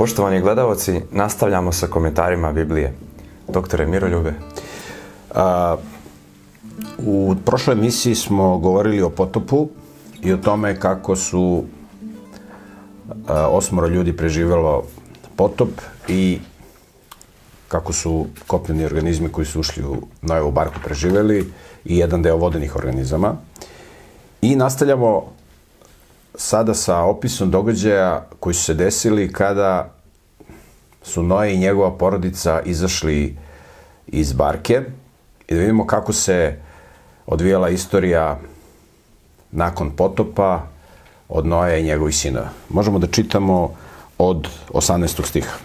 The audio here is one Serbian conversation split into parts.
Poštovani gledalci, nastavljamo sa komentarima Biblije. Doktore Miroljube. A, u prošloj emisiji smo govorili o potopu i o tome kako su a, osmoro ljudi preživelo potop i kako su kopneni organizmi koji su ušli u Nojevu barku preživeli i jedan deo vodenih organizama. I nastavljamo sada sa opisom događaja koji su se desili kada su Noe i njegova porodica izašli iz barke i da vidimo kako se odvijala istorija nakon potopa od Noja i njegovih sinova. Možemo da čitamo od 18. stiha.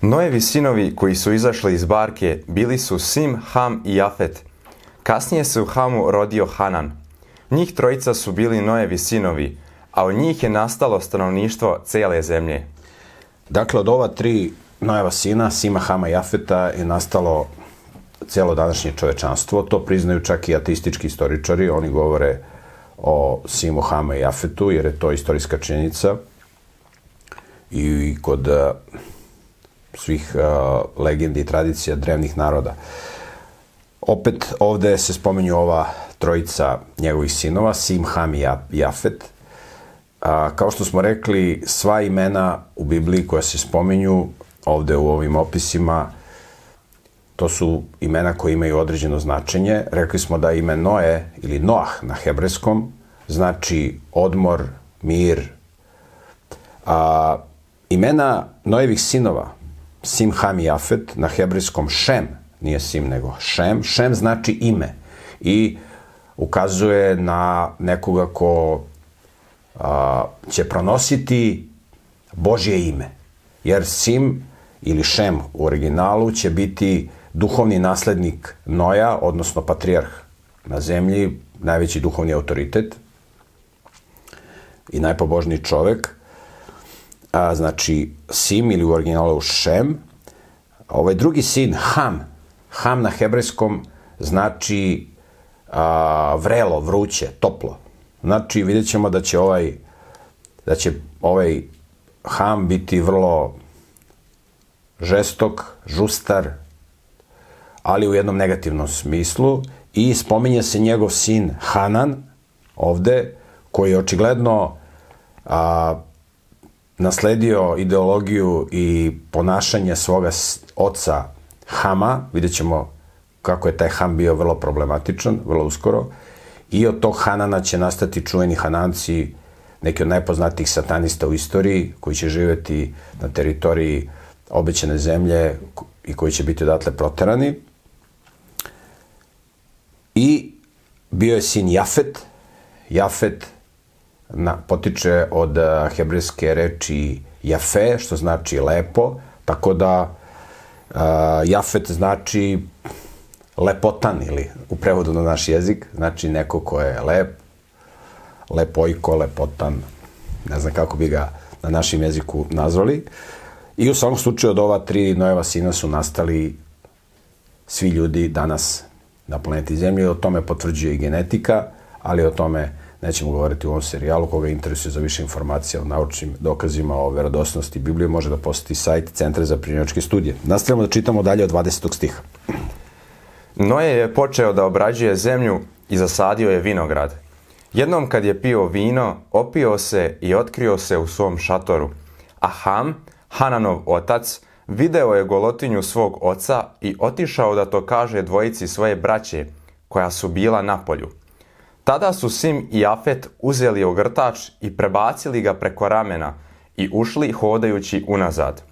Nojevi sinovi koji su izašli iz barke bili su Sim, Ham i Jafet. Kasnije se u Hamu rodio Hanan. Njih trojica su bili Nojevi sinovi, a od njih je nastalo stanovništvo cele zemlje. Dakle, od ova tri Nojeva sina, Sima, Hama i Jafeta, je nastalo celo današnje čovečanstvo. To priznaju čak i ateistički istoričari. Oni govore o Simu, Hama i Jafetu, jer je to istorijska činjenica. I kod uh, svih uh, legendi i tradicija drevnih naroda. Opet ovde se spomenju ova trojica njegovih sinova, Sim, Ham i Jafet. A, kao što smo rekli, sva imena u Bibliji koja se spominju ovde u ovim opisima, to su imena koje imaju određeno značenje. Rekli smo da ime Noe ili Noah na hebrejskom znači odmor, mir. A, imena Noevih sinova, Sim, Ham i Jafet, na hebrejskom Šem, nije Sim nego Šem, Šem znači ime i ukazuje na nekoga ko a, će pronositi Božje ime. Jer Sim ili Šem u originalu će biti duhovni naslednik Noja, odnosno patrijarh na zemlji, najveći duhovni autoritet i najpobožniji čovek. A, znači, Sim ili u originalu Šem. Ovaj drugi sin, Ham, Ham na hebrejskom znači a, vrelo, vruće, toplo. Znači, vidjet ćemo da će ovaj, da će ovaj Ham biti vrlo žestok, žustar, ali u jednom negativnom smislu i spominje se njegov sin Hanan ovde, koji je očigledno a, nasledio ideologiju i ponašanje svoga oca Hama, vidjet ćemo kako je taj Ham bio vrlo problematičan, vrlo uskoro, i od tog Hanana će nastati čuveni Hananci, neki od najpoznatijih satanista u istoriji, koji će živeti na teritoriji obećane zemlje i koji će biti odatle proterani. I bio je sin Jafet. Jafet na, potiče od uh, hebrejske reči Jafe, što znači lepo, tako da uh, Jafet znači lepotan ili u prevodu na naš jezik, znači neko ko je lep, lepojko, lepotan, ne znam kako bi ga na našem jeziku nazvali. I u svakom slučaju od ova tri Nojeva sina su nastali svi ljudi danas na planeti Zemlji. O tome potvrđuje i genetika, ali o tome nećemo govoriti u ovom serijalu. Koga interesuje za više informacija o naučnim dokazima o verodosnosti Biblije, može da poseti sajt Centra za primjeračke studije. Nastavljamo da čitamo dalje od 20. stiha. Noje je počeo da obrađuje zemlju i zasadio je vinograd. Jednom kad je pio vino, opio se i otkrio se u svom šatoru. A Ham, Hananov otac, video je golotinju svog oca i otišao da to kaže dvojici svoje braće, koja su bila na polju. Tada su Sim i Afet uzeli ogrtač i prebacili ga preko ramena i ušli hodajući unazad.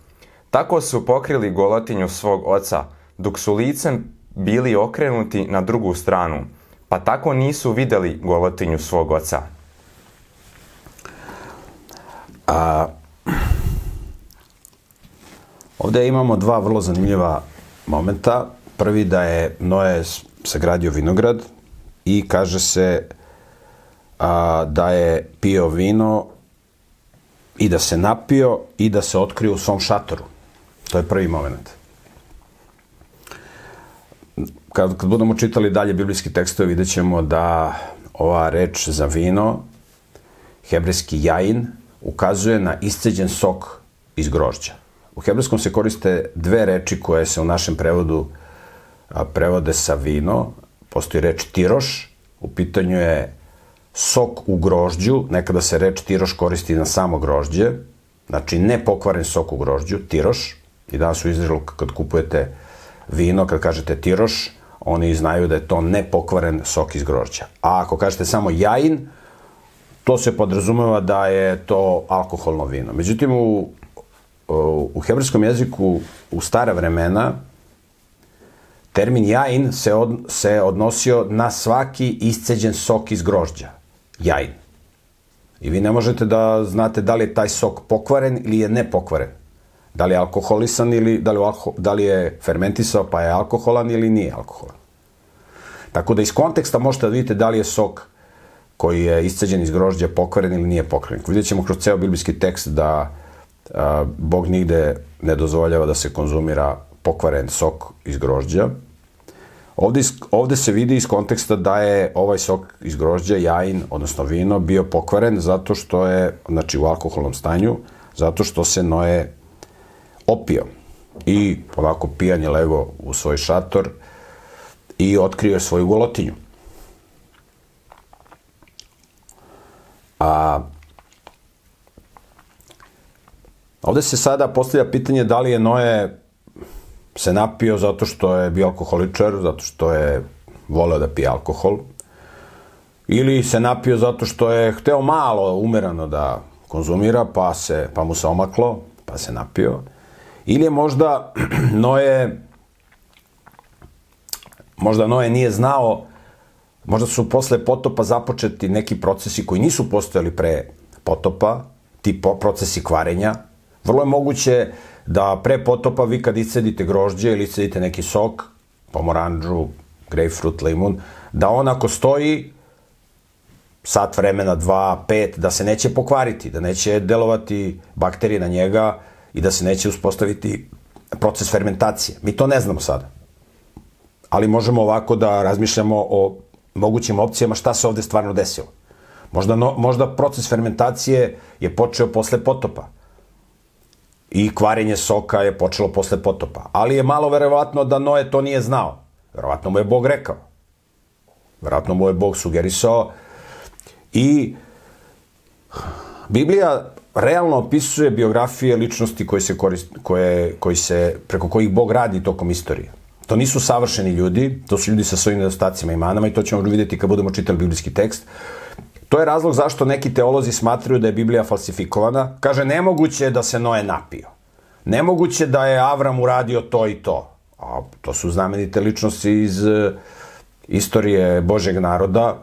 Tako su pokrili golotinju svog oca, dok su licem bili okrenuti na drugu stranu, pa tako nisu videli golotinju svog oca. A, ovde imamo dva vrlo zanimljiva momenta. Prvi da je Noe sagradio vinograd i kaže se a, da je pio vino i da se napio i da se otkrio u svom šatoru. To je prvi moment kad, kad budemo čitali dalje biblijski tekstove, vidjet ćemo da ova reč za vino, hebrejski jain, ukazuje na isceđen sok iz grožđa. U hebrejskom se koriste dve reči koje se u našem prevodu a, prevode sa vino. Postoji reč tiroš, u pitanju je sok u grožđu, nekada se reč tiroš koristi na samo grožđe, znači ne pokvaren sok u grožđu, tiroš, i danas u Izraelu kad kupujete vino, kad kažete tiroš, oni znaju da je to nepokvaren sok iz grožđa. A ako kažete samo jajin, to se podrazumeva da je to alkoholno vino. Međutim, u, u hebrejskom jeziku u stara vremena termin jajin se, od, se odnosio na svaki isceđen sok iz grožđa. Jajin. I vi ne možete da znate da li je taj sok pokvaren ili je nepokvaren. Da li je alkoholisan ili da li, alko, da li je fermentisao pa je alkoholan ili nije alkoholan. Tako da iz konteksta možete da vidite da li je sok koji je isceđen iz grožđa pokvaren ili nije pokvaren. Vidjet ćemo kroz ceo biblijski tekst da a, Bog nigde ne dozvoljava da se konzumira pokvaren sok iz grožđa. Ovde, ovde se vidi iz konteksta da je ovaj sok iz grožđa, jajin, odnosno vino, bio pokvaren zato što je, znači u alkoholnom stanju, zato što se Noe opio. I ovako pijan je lego u svoj šator i otkrio je svoju golotinju. A ovde se sada postavlja pitanje da li je Noe se napio zato što je bio alkoholičar, zato što je voleo da pije alkohol, ili se napio zato što je hteo malo umerano da konzumira, pa, se, pa mu se omaklo, pa se napio, ili je možda Noe možda Noe nije znao možda su posle potopa započeti neki procesi koji nisu postojali pre potopa, ti procesi kvarenja. Vrlo je moguće da pre potopa vi kad iscedite grožđe ili iscedite neki sok, pomoranđu, grejpfrut, limun, da on ako stoji sat vremena, dva, pet, da se neće pokvariti, da neće delovati bakterije na njega i da se neće uspostaviti proces fermentacije. Mi to ne znamo sada. Ali možemo ovako da razmišljamo o mogućim opcijama šta se ovde stvarno desilo. Možda, no, možda proces fermentacije je počeo posle potopa i kvarenje soka je počelo posle potopa. Ali je malo verovatno da Noe to nije znao. Verovatno mu je Bog rekao. Verovatno mu je Bog sugerisao i Biblija realno opisuje biografije ličnosti koje se korist, koje, koji se, preko kojih Bog radi tokom istorije. To nisu savršeni ljudi, to su ljudi sa svojim nedostacima i manama i to ćemo vidjeti kad budemo čitali biblijski tekst. To je razlog zašto neki teolozi smatraju da je Biblija falsifikovana. Kaže, nemoguće je da se Noe napio. Nemoguće da je Avram uradio to i to. A to su znamenite ličnosti iz istorije Božeg naroda,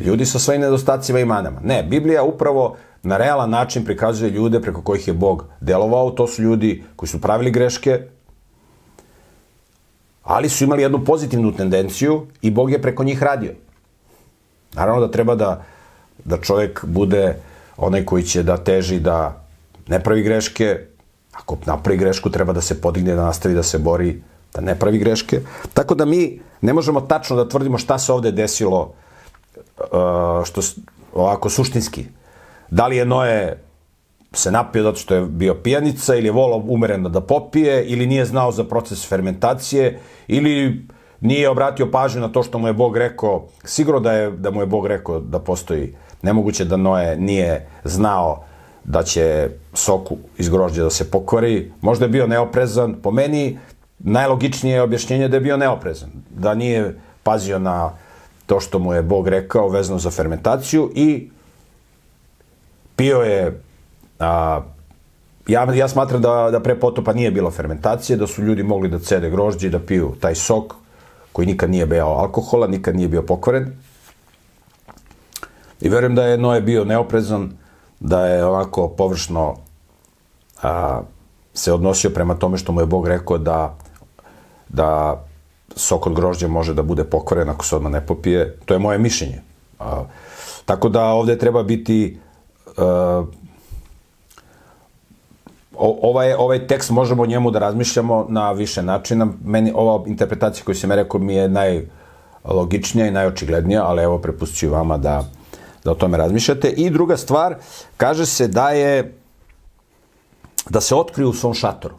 ljudi sa svojim nedostacima i manama. Ne, Biblija upravo na realan način prikazuje ljude preko kojih je Bog delovao. To su ljudi koji su pravili greške, ali su imali jednu pozitivnu tendenciju i Bog je preko njih radio. Naravno da treba da, da čovjek bude onaj koji će da teži da ne pravi greške, ako napravi grešku treba da se podigne, da nastavi da se bori, da ne pravi greške. Tako da mi ne možemo tačno da tvrdimo šta se ovde desilo uh, što ovako suštinski. Da li je Noe se napio zato što je bio pijanica ili je volao umereno da popije ili nije znao za proces fermentacije ili nije obratio pažnju na to što mu je Bog rekao, sigurno da, je, da mu je Bog rekao da postoji, nemoguće da Noe nije znao da će soku iz grožđa da se pokvari, možda je bio neoprezan, po meni najlogičnije je objašnjenje da je bio neoprezan, da nije pazio na to što mu je Bog rekao vezano za fermentaciju i pio je a, ja, ja smatram da, da pre potopa nije bilo fermentacije, da su ljudi mogli da cede grožđe i da piju taj sok koji nikad nije bio alkohola, nikad nije bio pokvaren. I verujem da je Noe bio neoprezan, da je ovako površno a, se odnosio prema tome što mu je Bog rekao da, da sok od grožđa može da bude pokvaren ako se odmah ne popije. To je moje mišljenje. A, tako da ovde treba biti ovaj, ovaj tekst možemo o njemu da razmišljamo na više načina. Meni ova interpretacija koju sam rekao mi je najlogičnija i najočiglednija, ali evo prepustit vama da, da o tome razmišljate. I druga stvar, kaže se da je da se otkriju u svom šatoru.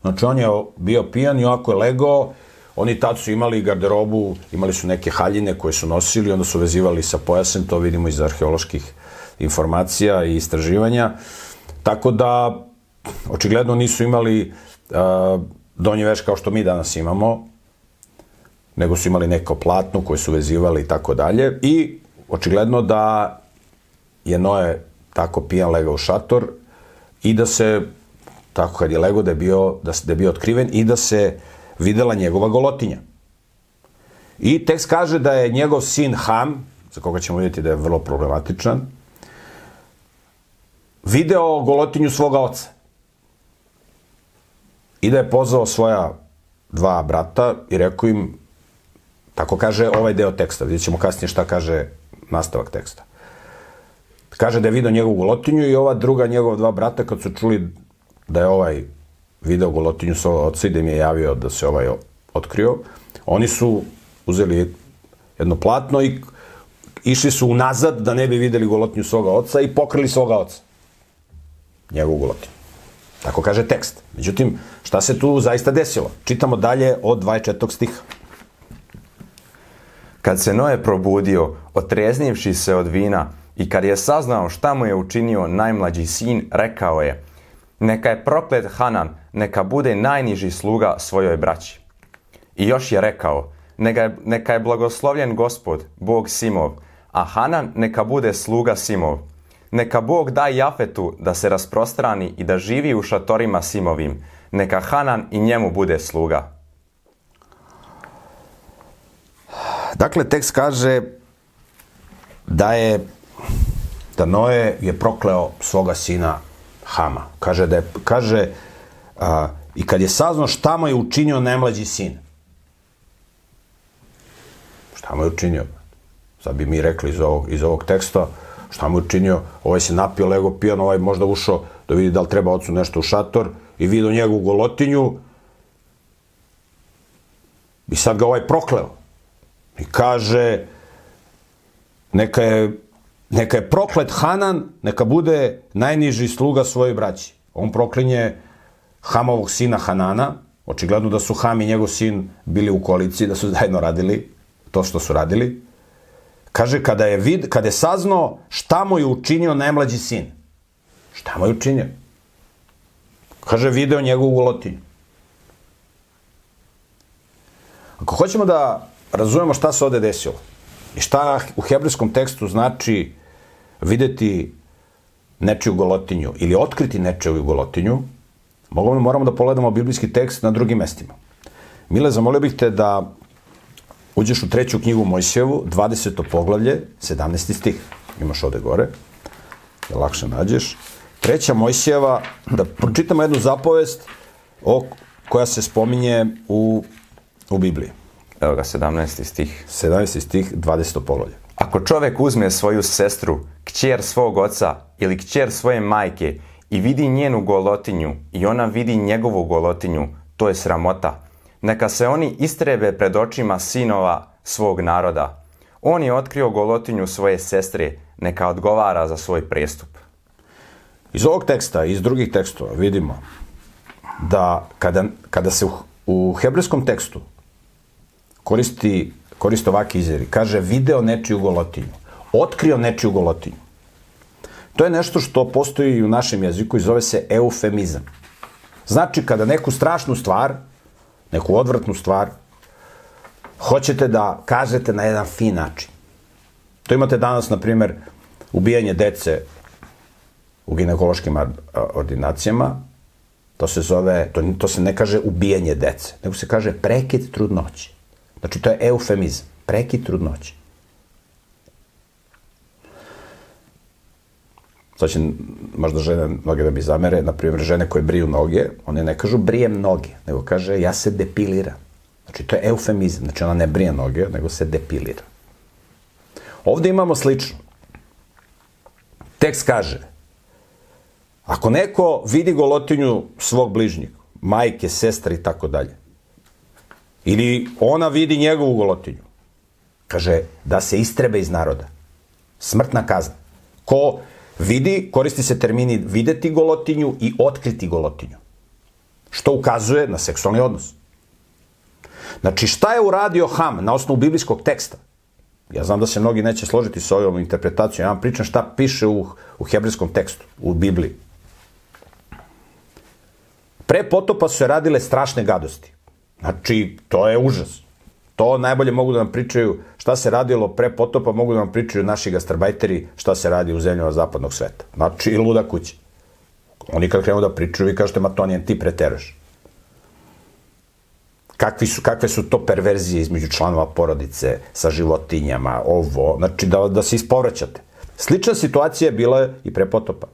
Znači, on je bio pijan i ovako je legao, oni tad su imali garderobu, imali su neke haljine koje su nosili, onda su vezivali sa pojasem, to vidimo iz arheoloških informacija i istraživanja. Tako da, očigledno nisu imali uh, donji veš kao što mi danas imamo, nego su imali neko platno koje su vezivali i tako dalje. I očigledno da je Noe tako pijan legao u šator i da se, tako kad je lego, da je bio, da, da je bio otkriven i da se videla njegova golotinja. I tekst kaže da je njegov sin Ham, za koga ćemo vidjeti da je vrlo problematičan, video golotinju svoga oca. I da je pozvao svoja dva brata i rekao im, tako kaže ovaj deo teksta, vidjet ćemo kasnije šta kaže nastavak teksta. Kaže da je video njegovu golotinju i ova druga njegova dva brata kad su čuli da je ovaj video golotinju svoga oca i da im je javio da se ovaj otkrio, oni su uzeli jedno platno i išli su unazad da ne bi videli golotinju svoga oca i pokrili svoga oca. Njegovu golotinju. Tako kaže tekst. Međutim, šta se tu zaista desilo? Čitamo dalje od 24. stiha. Kad se Noe probudio, otreznivši se od vina, i kad je saznao šta mu je učinio najmlađi sin, rekao je, neka je proklet Hanan, neka bude najniži sluga svojoj braći. I još je rekao, neka je, neka je blagoslovljen gospod, Bog Simov, a Hanan neka bude sluga Simov. Neka Bog da Jafetu da se rasprostrani i da živi u šatorima Simovim. Neka Hanan i njemu bude sluga. Dakle, tekst kaže da je da Noe je prokleo svoga sina Hama. Kaže da je, kaže, a, i kad je saznao šta mu je učinio najmlađi sin. Šta mu je učinio? Sad bi mi rekli iz ovog, iz ovog teksta, šta mu je učinio? Ovaj se napio, lego pijan, ovaj možda ušao da vidi da li treba ocu nešto u šator i vidio njegovu golotinju i sad ga ovaj prokleo. I kaže, neka je neka je proklet Hanan, neka bude najniži sluga svoje braći. On proklinje Hamovog sina Hanana, očigledno da su Ham i njegov sin bili u koaliciji, da su zajedno radili to što su radili. Kaže, kada je, vid, kada je saznao šta mu je učinio najmlađi sin. Šta mu je učinio? Kaže, video njegovu ulotinju. Ako hoćemo da razumemo šta se ovde desilo i šta u hebrejskom tekstu znači videti nečiju golotinju ili otkriti nečiju golotinju, moramo da pogledamo biblijski tekst na drugim mestima. Mile, zamolio bih te da uđeš u treću knjigu Mojsijevu, 20. poglavlje, 17. stih. Imaš ovde gore, da lakše nađeš. Treća Mojsijeva, da pročitamo jednu zapovest o, koja se spominje u, u Bibliji. Evo ga, 17. stih. 17. stih, 20. poglavlje. Ako čovek uzme svoju sestru, kćer svog oca ili kćer svoje majke i vidi njenu golotinju i ona vidi njegovu golotinju, to je sramota. Neka se oni istrebe pred očima sinova svog naroda. On je otkrio golotinju svoje sestre, neka odgovara za svoj prestup. Iz ovog teksta i iz drugih tekstova vidimo da kada, kada se u, u hebrejskom tekstu koristi, koristi ovaki izjeri, kaže video nečiju golotinju, otkrio nečiju golotinju. To je nešto što postoji i u našem jeziku i zove se eufemizam. Znači, kada neku strašnu stvar, neku odvratnu stvar, hoćete da kažete na jedan fin način. To imate danas, na primer, ubijanje dece u ginekološkim ordinacijama, to se zove, to, to se ne kaže ubijanje dece, nego se kaže prekid trudnoće. Znači, to je eufemizam, prekid trudnoće. Sad će možda žene mnoge da mi zamere, na primjer žene koje briju noge, one ne kažu brijem noge, nego kaže ja se depiliram. Znači to je eufemizam, znači ona ne brije noge, nego se depilira. Ovde imamo slično. Tekst kaže, ako neko vidi golotinju svog bližnjeg, majke, sestre i tako dalje, ili ona vidi njegovu golotinju, kaže da se istrebe iz naroda. Smrtna kazna. Ko vidi, koristi se termini videti golotinju i otkriti golotinju. Što ukazuje na seksualni odnos. Znači, šta je uradio Ham na osnovu biblijskog teksta? Ja znam da se mnogi neće složiti sa ovom interpretacijom. Ja vam pričam šta piše u, u hebrejskom tekstu, u Bibliji. Pre potopa su se radile strašne gadosti. Znači, to je užas. To najbolje mogu da vam pričaju šta se radilo pre potopa, mogu da vam pričaju naši gastarbajteri šta se radi u zemljama zapadnog sveta. Znači, i luda kuća. Oni kad krenu da pričaju, vi kažete, ma to nijem, ti preteraš. Kakvi su, kakve su to perverzije između članova porodice sa životinjama, ovo, znači da, da se ispovraćate. Slična situacija je bila i pre potopa.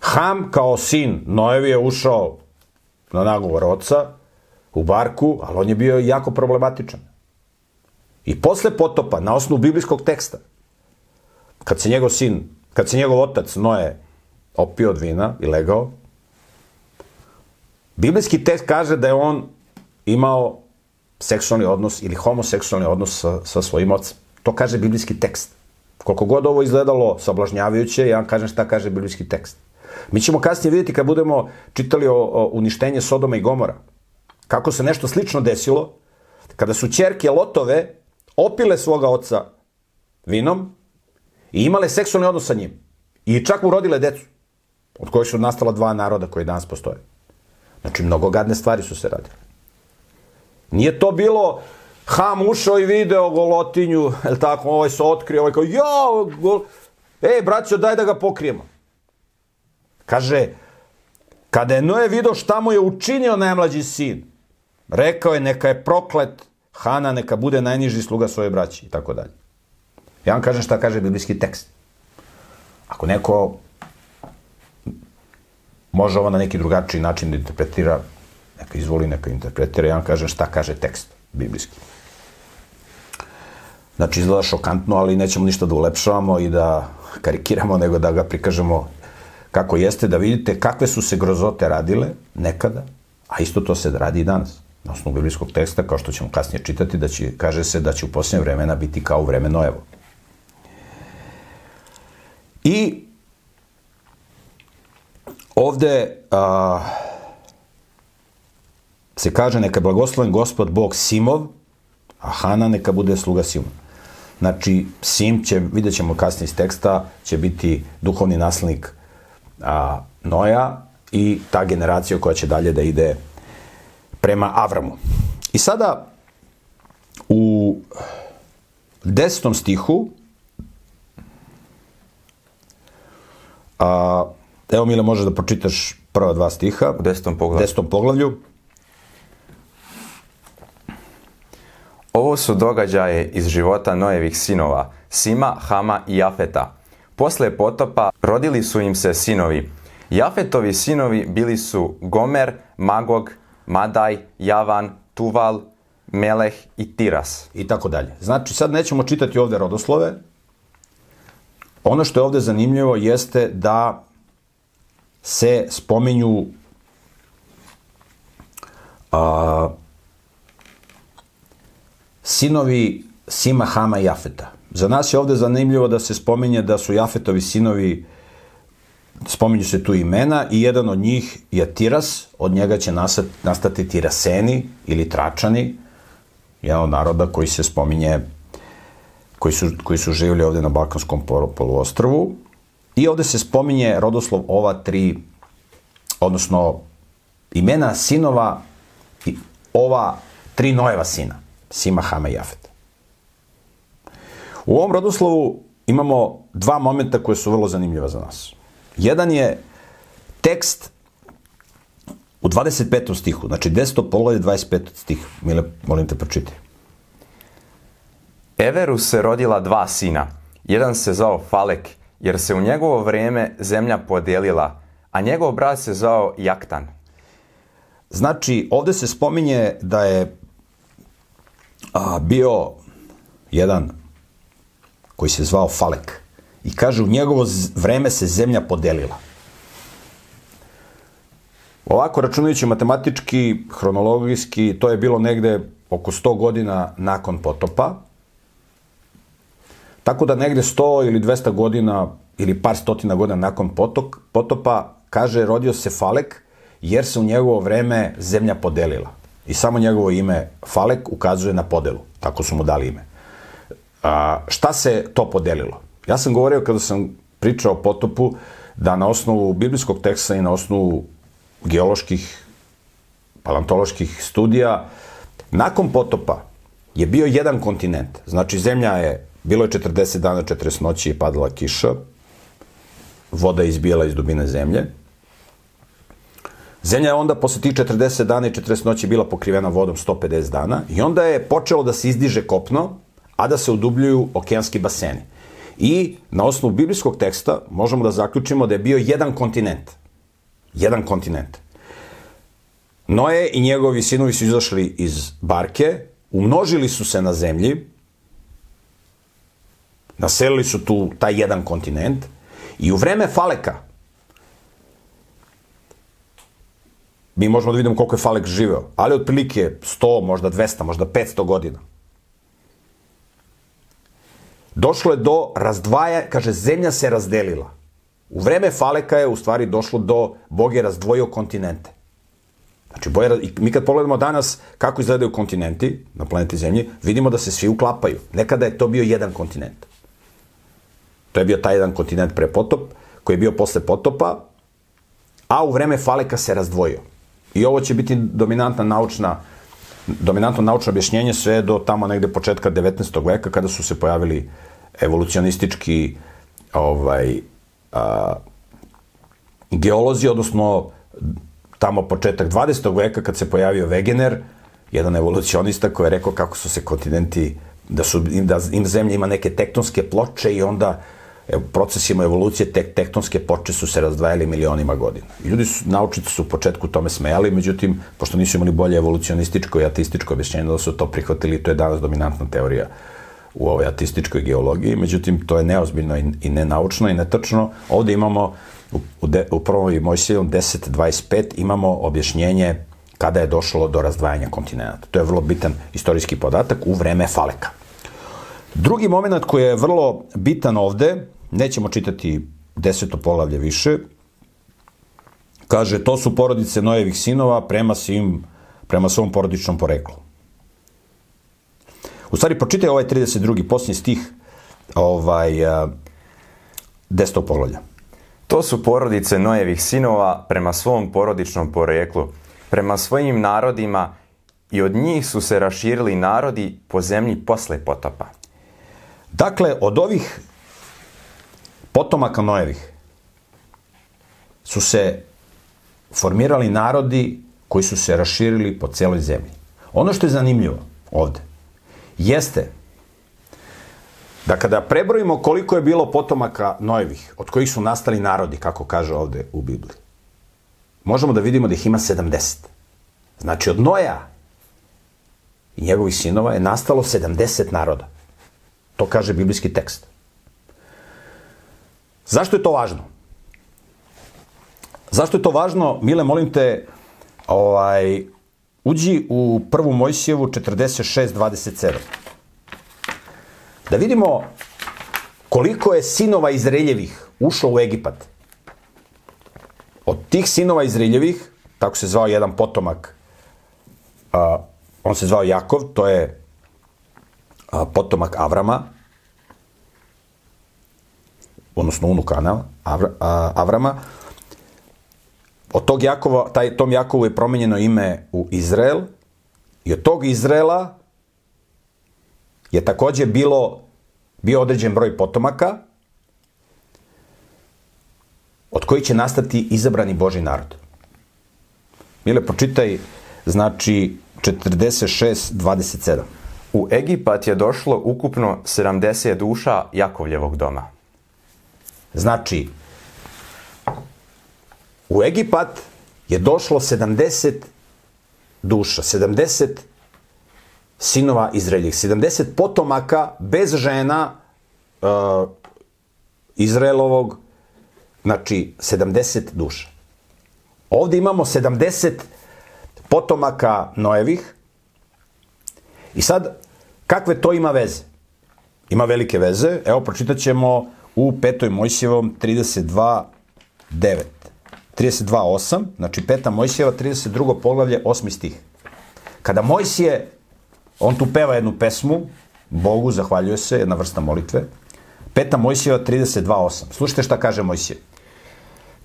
Ham kao sin Noevi je ušao na nagovor oca u barku, ali on je bio jako problematičan. I posle potopa, na osnovu biblijskog teksta, kad se njegov sin, kad se njegov otac Noe opio od vina i legao, biblijski tekst kaže da je on imao seksualni odnos ili homoseksualni odnos sa, sa svojim ocem. To kaže biblijski tekst. Koliko god ovo izgledalo sablažnjavajuće, ja vam kažem šta kaže biblijski tekst. Mi ćemo kasnije vidjeti kad budemo čitali o, o uništenje Sodoma i Gomora, kako se nešto slično desilo, kada su čerke Lotove opile svoga oca vinom i imale seksualni odnos sa njim. I čak mu rodile decu, od kojih su nastala dva naroda koji danas postoje. Znači, mnogo gadne stvari su se radile. Nije to bilo Ham ušao i video golotinju, je tako, ovaj se otkrio, ovaj kao, ja, gol... ej, braćo, daj da ga pokrijemo. Kaže, kada je Noe video šta mu je učinio najmlađi sin, rekao je, neka je proklet Hana, neka bude najniži sluga svoje braći i tako dalje. Ja vam kažem šta kaže biblijski tekst. Ako neko može ovo na neki drugačiji način da interpretira, neka izvoli, neka interpretira, ja vam kažem šta kaže tekst biblijski. Znači, izgleda šokantno, ali nećemo ništa da ulepšavamo i da karikiramo, nego da ga prikažemo kako jeste, da vidite kakve su se grozote radile nekada, a isto to se radi i danas. Na osnovu biblijskog teksta, kao što ćemo kasnije čitati, da će, kaže se da će u posljednje vremena biti kao u vreme Noevo. I ovde a, se kaže neka blagosloven gospod Bog Simov, a Hana neka bude sluga Simov. Znači, Sim će, vidjet ćemo kasnije iz teksta, će biti duhovni naslednik a, Noja i ta generacija koja će dalje da ide prema Avramu. I sada u desetom stihu a, evo Mile možeš da pročitaš prva dva stiha U desetom poglavlju. desetom poglavlju Ovo su događaje iz života Noevih sinova, Sima, Hama i Jafeta. Posle potopa rodili su im se sinovi. Jafetovi sinovi bili su Gomer, Magog, Madaj, Javan, Tuval, Meleh i Tiras. i tako dalje. Znači, sad nećemo čitati ovde rodoslove. Ono što je ovde zanimljivo jeste da se spominju a, sinovi Sima, Hama i Jafeta. Za nas je ovde zanimljivo da se spominje da su Jafetovi sinovi spominju se tu imena i jedan od njih je Tiras, od njega će nastati Tiraseni ili Tračani, jedan od naroda koji se spominje, koji su, koji su živjeli ovde na Balkanskom polu- poluostrvu. I ovde se spominje rodoslov ova tri, odnosno imena sinova i ova tri Nojeva sina, Sima, Hama i Jafeta. U ovom rodoslovu imamo dva momenta koje su vrlo zanimljiva za nas. Jedan je tekst u 25. stihu, znači 10. poglavlje 25. stih. Mile, molim te pročitaj. Everu se rodila dva sina. Jedan se zvao Falek, jer se u njegovo vrijeme zemlja podijelila, a njegov brat se zvao Jaktan. Znači, ovde se spominje da je a, bio jedan koji se zvao Falek i kaže u njegovo vreme se zemlja podelila. Ovako, računajući matematički, hronologijski, to je bilo negde oko 100 godina nakon potopa. Tako da negde 100 ili 200 godina ili par stotina godina nakon potok, potopa, kaže, rodio se Falek, jer se u njegovo vreme zemlja podelila. I samo njegovo ime Falek ukazuje na podelu. Tako su mu dali ime. A, šta se to podelilo? Ja sam govorio kada sam pričao o potopu da na osnovu biblijskog teksta i na osnovu geoloških, paleontoloških studija, nakon potopa je bio jedan kontinent. Znači, zemlja je, bilo je 40 dana, 40 noći i padala kiša, voda je izbijala iz dubine zemlje. Zemlja je onda posle tih 40 dana i 40 noći bila pokrivena vodom 150 dana i onda je počelo da se izdiže kopno, a da se udubljuju okeanski baseni. I na osnovu biblijskog teksta možemo da zaključimo da je bio jedan kontinent. Jedan kontinent. Noe i njegovi sinovi su izašli iz barke, umnožili su se na zemlji, naselili su tu taj jedan kontinent i u vreme Faleka, mi možemo da vidimo koliko je Falek živeo, ali otprilike 100, možda 200, možda 500 godina. Došlo je do razdvaja, kaže, zemlja se razdelila. U vreme Faleka je u stvari došlo do, Bog je razdvojio kontinente. Znači, boje, i mi kad pogledamo danas kako izgledaju kontinenti na planeti Zemlji, vidimo da se svi uklapaju. Nekada je to bio jedan kontinent. To je bio taj jedan kontinent pre potop, koji je bio posle potopa, a u vreme Faleka se razdvojio. I ovo će biti dominantna naučna dominantno naučno objašnjenje sve do tamo negde početka 19. veka kada su se pojavili evolucionistički ovaj, a, geolozi, odnosno tamo početak 20. veka kad se pojavio Wegener, jedan evolucionista koji je rekao kako su se kontinenti, da, su, da im zemlja ima neke tektonske ploče i onda procesima evolucije tek, tektonske ploče su se razdvajali milionima godina. I ljudi su, naučnici su u početku tome smejali, međutim, pošto nisu imali bolje evolucionističko i ateističko objašnjenje, da su to prihvatili, to je danas dominantna teorija u ovoj ateističkoj geologiji, međutim, to je neozbiljno i, i nenaučno i netačno. Ovde imamo u, u, de, u prvoj Mojsijevom 10.25 imamo objašnjenje kada je došlo do razdvajanja kontinenta. To je vrlo bitan istorijski podatak u vreme Faleka. Drugi moment koji je vrlo bitan ovde, nećemo čitati deseto poglavlje više, kaže, to su porodice Nojevih sinova prema svim, prema svom porodičnom poreklu. U stvari, pročitaj ovaj 32. posljednji stih ovaj, desetog poglavlja. To su porodice Nojevih sinova prema svom porodičnom poreklu, prema svojim narodima i od njih su se raširili narodi po zemlji posle potopa. Dakle, od ovih potomaka Nojevih su se formirali narodi koji su se raširili po celoj zemlji. Ono što je zanimljivo ovde jeste da kada prebrojimo koliko je bilo potomaka Nojevih, od kojih su nastali narodi, kako kaže ovde u Bibliji, možemo da vidimo da ih ima 70. Znači, od Noja i njegovih sinova je nastalo 70 naroda. To kaže biblijski tekst. Zašto je to važno? Zašto je to važno? Mile, molim te, ovaj, uđi u prvu Mojsijevu 46.27. Da vidimo koliko je sinova Izraeljevih ušlo u Egipat. Od tih sinova Izraeljevih, tako se zvao jedan potomak, a, on se zvao Jakov, to je a, potomak Avrama, odnosno unuk Avra, a, Avrama, od tog Jakova, taj, tom Jakovu je promenjeno ime u Izrael i od tog Izraela je takođe bilo, bio određen broj potomaka od koji će nastati izabrani Boži narod. Mile, pročitaj, znači 46.27. U Egipat je došlo ukupno 70 duša Jakovljevog doma. Znači, u Egipat je došlo 70 duša, 70 sinova Izraeljih, 70 potomaka bez žena uh, Izraelovog, znači 70 duša. Ovde imamo 70 potomaka Noevih i sad kakve to ima veze? ima velike veze. Evo, pročitat ćemo u 5. Mojsijevom 32.9. 32.8, znači 5. Mojsijeva 32. poglavlje, 8. stih. Kada Mojsije, on tu peva jednu pesmu, Bogu zahvaljuje se, jedna vrsta molitve, 5. Mojsijeva 32.8. Slušajte šta kaže Mojsije.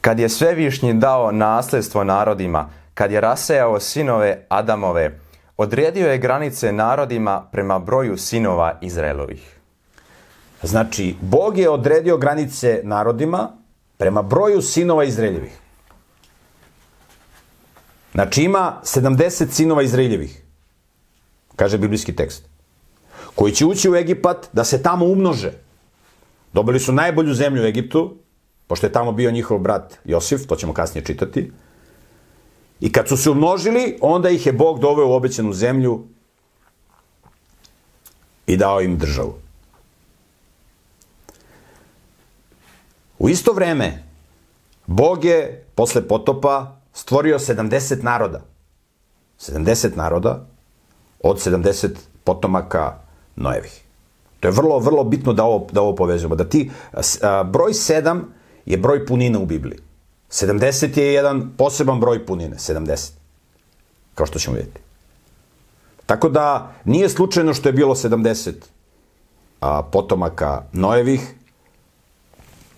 Kad je svevišnji dao nasljedstvo narodima, kad je rasejao sinove Adamove, odredio je granice narodima prema broju sinova Izraelovih. Znači, Bog je odredio granice narodima prema broju sinova Izraeljevih. Znači, ima 70 sinova Izraeljevih, kaže biblijski tekst, koji će ući u Egipat da se tamo umnože. Dobili su najbolju zemlju u Egiptu, pošto je tamo bio njihov brat Josif, to ćemo kasnije čitati. I kad su se umnožili, onda ih je Bog doveo u obećanu zemlju i dao im državu. U isto vreme, Bog je posle potopa stvorio 70 naroda. 70 naroda od 70 potomaka Noevih. To je vrlo, vrlo bitno da ovo, da ovo povežemo. Da ti, a, broj 7 je broj punine u Bibliji. 70 je jedan poseban broj punine, 70. Kao što ćemo vidjeti. Tako da nije slučajno što je bilo 70 a, potomaka Noevih,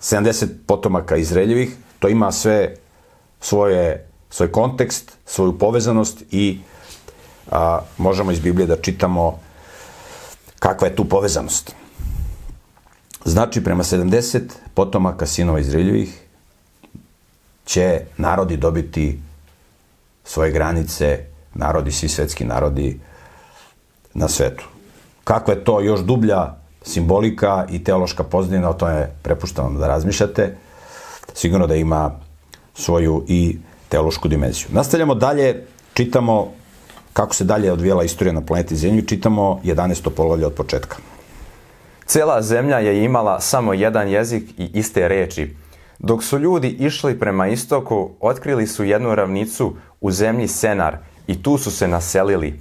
70 potomaka Izraeljevih, to ima sve svoje, svoj kontekst, svoju povezanost i a, možemo iz Biblije da čitamo kakva je tu povezanost. Znači, prema 70 potomaka sinova Izraeljevih će narodi dobiti svoje granice, narodi, svi svetski narodi na svetu. Kakva je to još dublja simbolika i teološka pozdina, o tome prepuštam da razmišljate. Sigurno da ima svoju i teološku dimenziju. Nastavljamo dalje, čitamo kako se dalje odvijela istorija na planeti Zemlji, čitamo 11. poglavlje od početka. Cela zemlja je imala samo jedan jezik i iste reči. Dok su ljudi išli prema istoku, otkrili su jednu ravnicu u zemlji Senar i tu su se naselili.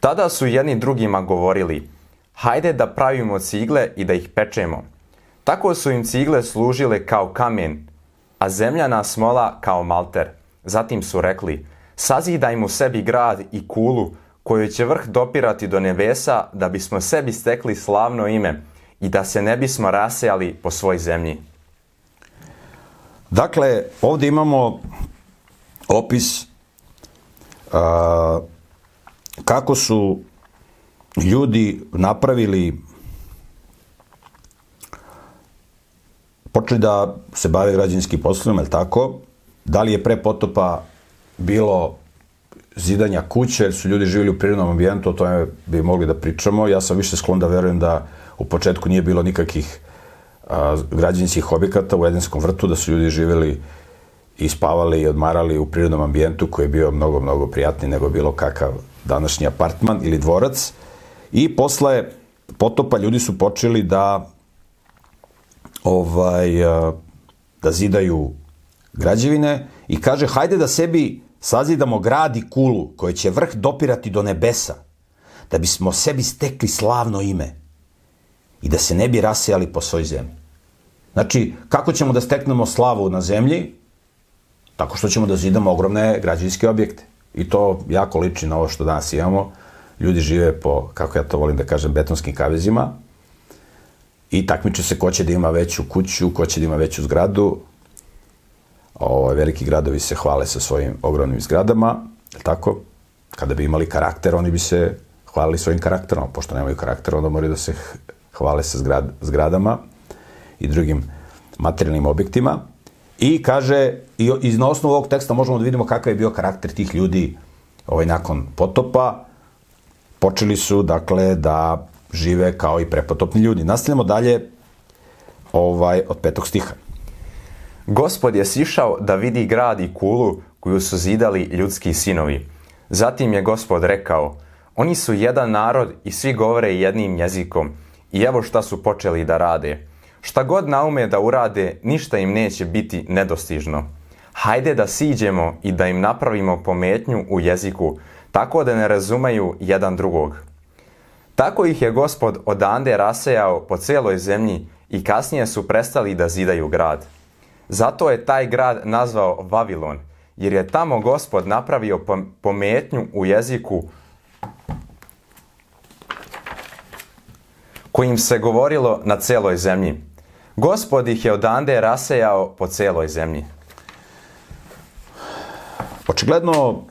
Tada su jedni drugima govorili, hajde da pravimo cigle i da ih pečemo. Tako su im cigle služile kao kamen, a zemljana smola kao malter. Zatim su rekli, sazidajmo sebi grad i kulu, koju će vrh dopirati do nebesa da bismo sebi stekli slavno ime i da se ne bismo rasejali po svoj zemlji. Dakle, ovde imamo opis a, kako su ljudi napravili počeli da se bave građanskim poslovima, je tako? Da li je pre potopa bilo zidanja kuće, jer su ljudi živjeli u prirodnom ambijentu, o tome bi mogli da pričamo. Ja sam više sklon da verujem da u početku nije bilo nikakvih a, građanskih objekata u Edenskom vrtu, da su ljudi živjeli i spavali i odmarali u prirodnom ambijentu koji je bio mnogo, mnogo prijatniji nego bilo kakav današnji apartman ili dvorac. I posle potopa ljudi su počeli da ovaj, da zidaju građevine i kaže hajde da sebi sazidamo grad i kulu koje će vrh dopirati do nebesa, da bismo sebi stekli slavno ime i da se ne bi rasejali po svoj zemlji. Znači, kako ćemo da steknemo slavu na zemlji? Tako što ćemo da zidamo ogromne građevinske objekte. I to jako liči na ovo što danas imamo. Ljudi žive po, kako ja to volim da kažem, betonskim kavezima i takmiče se ko će da ima veću kuću, ko će da ima veću zgradu, Ovo, veliki gradovi se hvale sa svojim ogromnim zgradama, je tako? Kada bi imali karakter, oni bi se hvalili svojim karakterom, pošto nemaju karakter, onda moraju da se hvale sa zgrad, zgradama i drugim materijalnim objektima. I kaže, i, i na osnovu ovog teksta možemo da vidimo kakav je bio karakter tih ljudi ovaj, nakon potopa. Počeli su, dakle, da žive kao i prepotopni ljudi. Nastavljamo dalje ovaj, od petog stiha. Gospod je sišao da vidi grad i kulu koju su zidali ljudski sinovi. Zatim je gospod rekao, oni su jedan narod i svi govore jednim jezikom. I evo šta su počeli da rade. Šta god naume da urade, ništa im neće biti nedostižno. Hajde da siđemo i da im napravimo pometnju u jeziku, tako da ne razumeju jedan drugog. Tako ih je gospod odande rasejao po cijeloj zemlji i kasnije su prestali da zidaju grad. Zato je taj grad nazvao Vavilon, jer je tamo gospod napravio pometnju u jeziku kojim se govorilo na celoj zemlji. Gospod ih je odande rasejao po celoj zemlji. Očigledno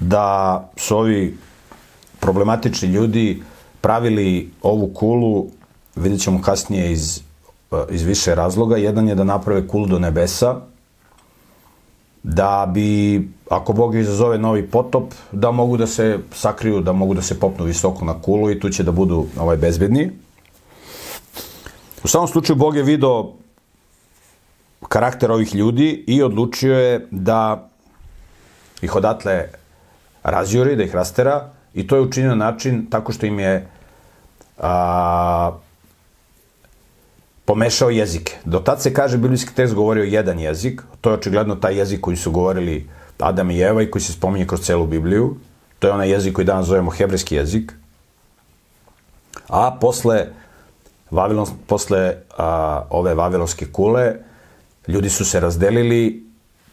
da su ovi problematični ljudi pravili ovu kulu, vidjet ćemo kasnije iz, iz više razloga. Jedan je da naprave kulu do nebesa, da bi, ako Bog izazove novi potop, da mogu da se sakriju, da mogu da se popnu visoko na kulu i tu će da budu ovaj, bezbedni. U samom slučaju Bog je video karakter ovih ljudi i odlučio je da ih odatle razjuri, da ih rastera i to je učinio način tako što im je a, pomešao jezike. Do tad se kaže, biblijski tekst govorio jedan jezik, to je očigledno taj jezik koji su govorili Adam i Eva i koji se spominje kroz celu Bibliju. To je onaj jezik koji danas zovemo hebrejski jezik. A posle Vavilon, posle a, ove vavilonske kule, ljudi su se razdelili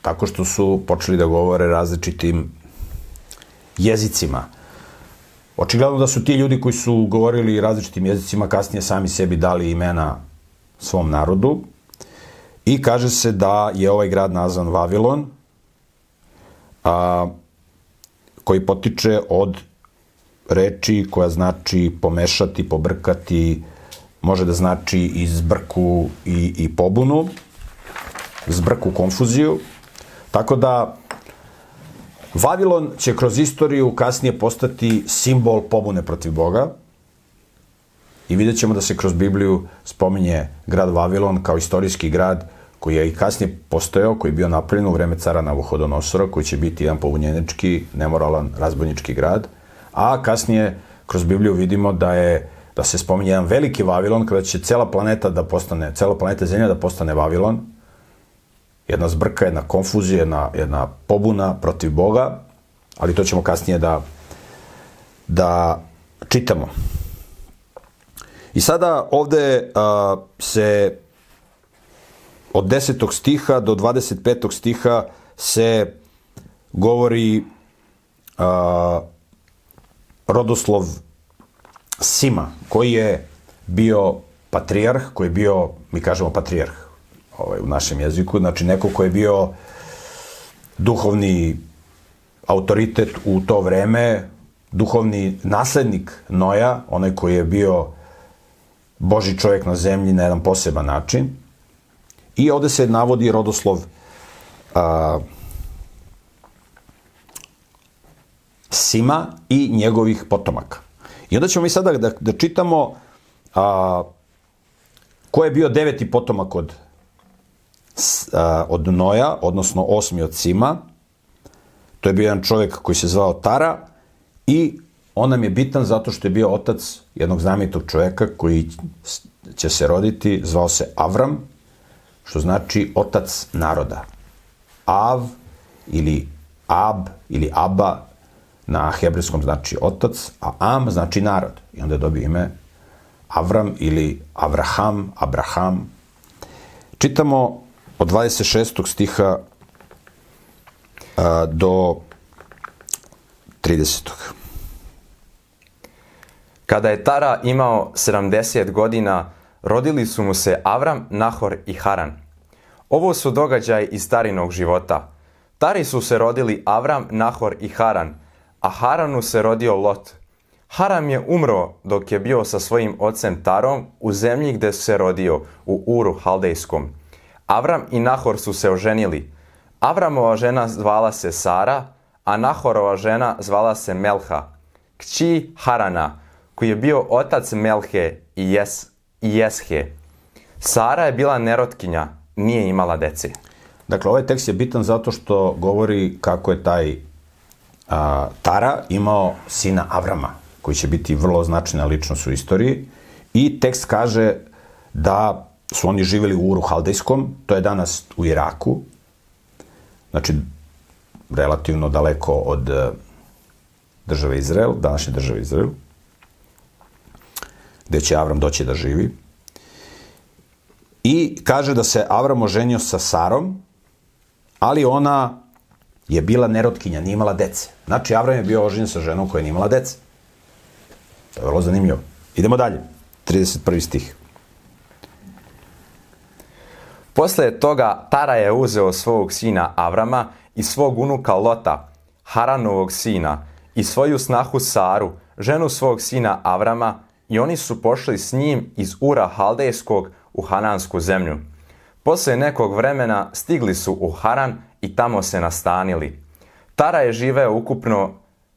tako što su počeli da govore različitim jezicima. Očigledno da su ti ljudi koji su govorili različitim jezicima kasnije sami sebi dali imena svom narodu i kaže se da je ovaj grad nazvan Vavilon, a, koji potiče od reči koja znači pomešati, pobrkati, može da znači i zbrku i, i pobunu, zbrku, konfuziju. Tako da Vavilon će kroz istoriju kasnije postati simbol pobune protiv Boga i vidjet ćemo da se kroz Bibliju spominje grad Vavilon kao istorijski grad koji je i kasnije postojao, koji je bio napravljen u vreme cara Navuhodonosora, koji će biti jedan pobunjenički, nemoralan, razbojnički grad, a kasnije kroz Bibliju vidimo da je da se spominje jedan veliki Vavilon, kada će cela planeta da postane, cela planeta Zemlja da postane Vavilon, jedna zbrka, jedna konfuzija, jedna, jedna pobuna protiv Boga, ali to ćemo kasnije da, da čitamo. I sada ovde a, se od 10. stiha do 25. stiha se govori a, rodoslov Sima, koji je bio patrijarh, koji je bio, mi kažemo patrijarh ovaj, u našem jeziku, znači neko ko je bio duhovni autoritet u to vreme, duhovni naslednik Noja, onaj koji je bio Boži čovjek na zemlji na jedan poseban način. I ovde se navodi rodoslov a, Sima i njegovih potomaka. I onda ćemo mi sada da, da čitamo a, ko je bio deveti potomak od, od Noja, odnosno osmi od Sima. To je bio jedan čovjek koji se zvao Tara i on nam je bitan zato što je bio otac jednog znamenitog čovjeka koji će se roditi, zvao se Avram, što znači otac naroda. Av ili Ab ili Aba na hebrejskom znači otac, a Am znači narod. I onda je dobio ime Avram ili Avraham, Abraham. Čitamo od 26. stiha a, do 30. Kada je Tara imao 70 godina, rodili su mu se Avram, Nahor i Haran. Ovo su događaj iz starinog života. Tari su se rodili Avram, Nahor i Haran, a Haranu se rodio Lot. Haram je umro dok je bio sa svojim ocem Tarom u zemlji gde se rodio, u Uru Haldejskom. Avram i Nahor su se oženili. Avramova žena zvala se Sara, a Nahorova žena zvala se Melha, kći Harana, koji je bio otac Melhe i, Jes, i Jeshe. Sara je bila nerotkinja, nije imala dece. Dakle, ovaj tekst je bitan zato što govori kako je taj a, Tara imao sina Avrama, koji će biti vrlo značajna ličnost u istoriji. I tekst kaže da su oni živjeli u Uru Haldejskom, to je danas u Iraku, znači relativno daleko od države Izrael, današnje države Izrael. gde će Avram doći da živi. I kaže da se Avram oženio sa Sarom, ali ona je bila nerotkinja, nije imala dece. Znači, Avram je bio oženjen sa ženom koja nije imala dece. To je vrlo zanimljivo. Idemo dalje. 31. stih. Posle toga Tara je uzeo svog sina Avrama i svog unuka Lota, Haranovog sina, i svoju snahu Saru, ženu svog sina Avrama, i oni su pošli s njim iz Ura Haldejskog u Hanansku zemlju. Posle nekog vremena stigli su u Haran i tamo se nastanili. Tara je živeo ukupno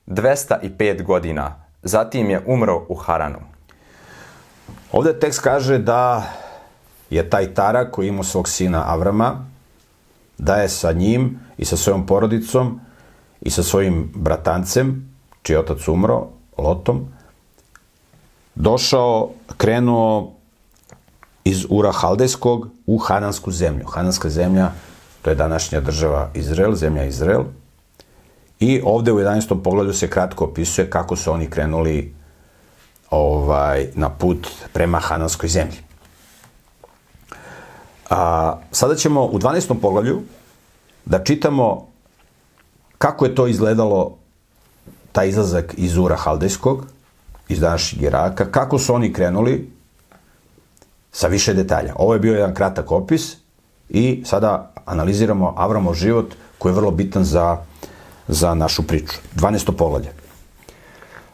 205 godina, zatim je umro u Haranu. Ovde tekst kaže da je taj Tara koji ima svog sina Avrama, da je sa njim i sa svojom porodicom i sa svojim bratancem, čiji otac umro, Lotom, došao, krenuo iz Ura Haldejskog u Hanansku zemlju. Hananska zemlja, to je današnja država Izrael, zemlja Izrael. I ovde u 11. pogledu se kratko opisuje kako su oni krenuli ovaj, na put prema Hananskoj zemlji. A, sada ćemo u 12. poglavlju da čitamo kako je to izgledalo taj izlazak iz Ura Haldejskog, iz današnjeg Iraka, kako su oni krenuli sa više detalja. Ovo je bio jedan kratak opis i sada analiziramo Avramov život koji je vrlo bitan za, za našu priču. 12. poglavlje.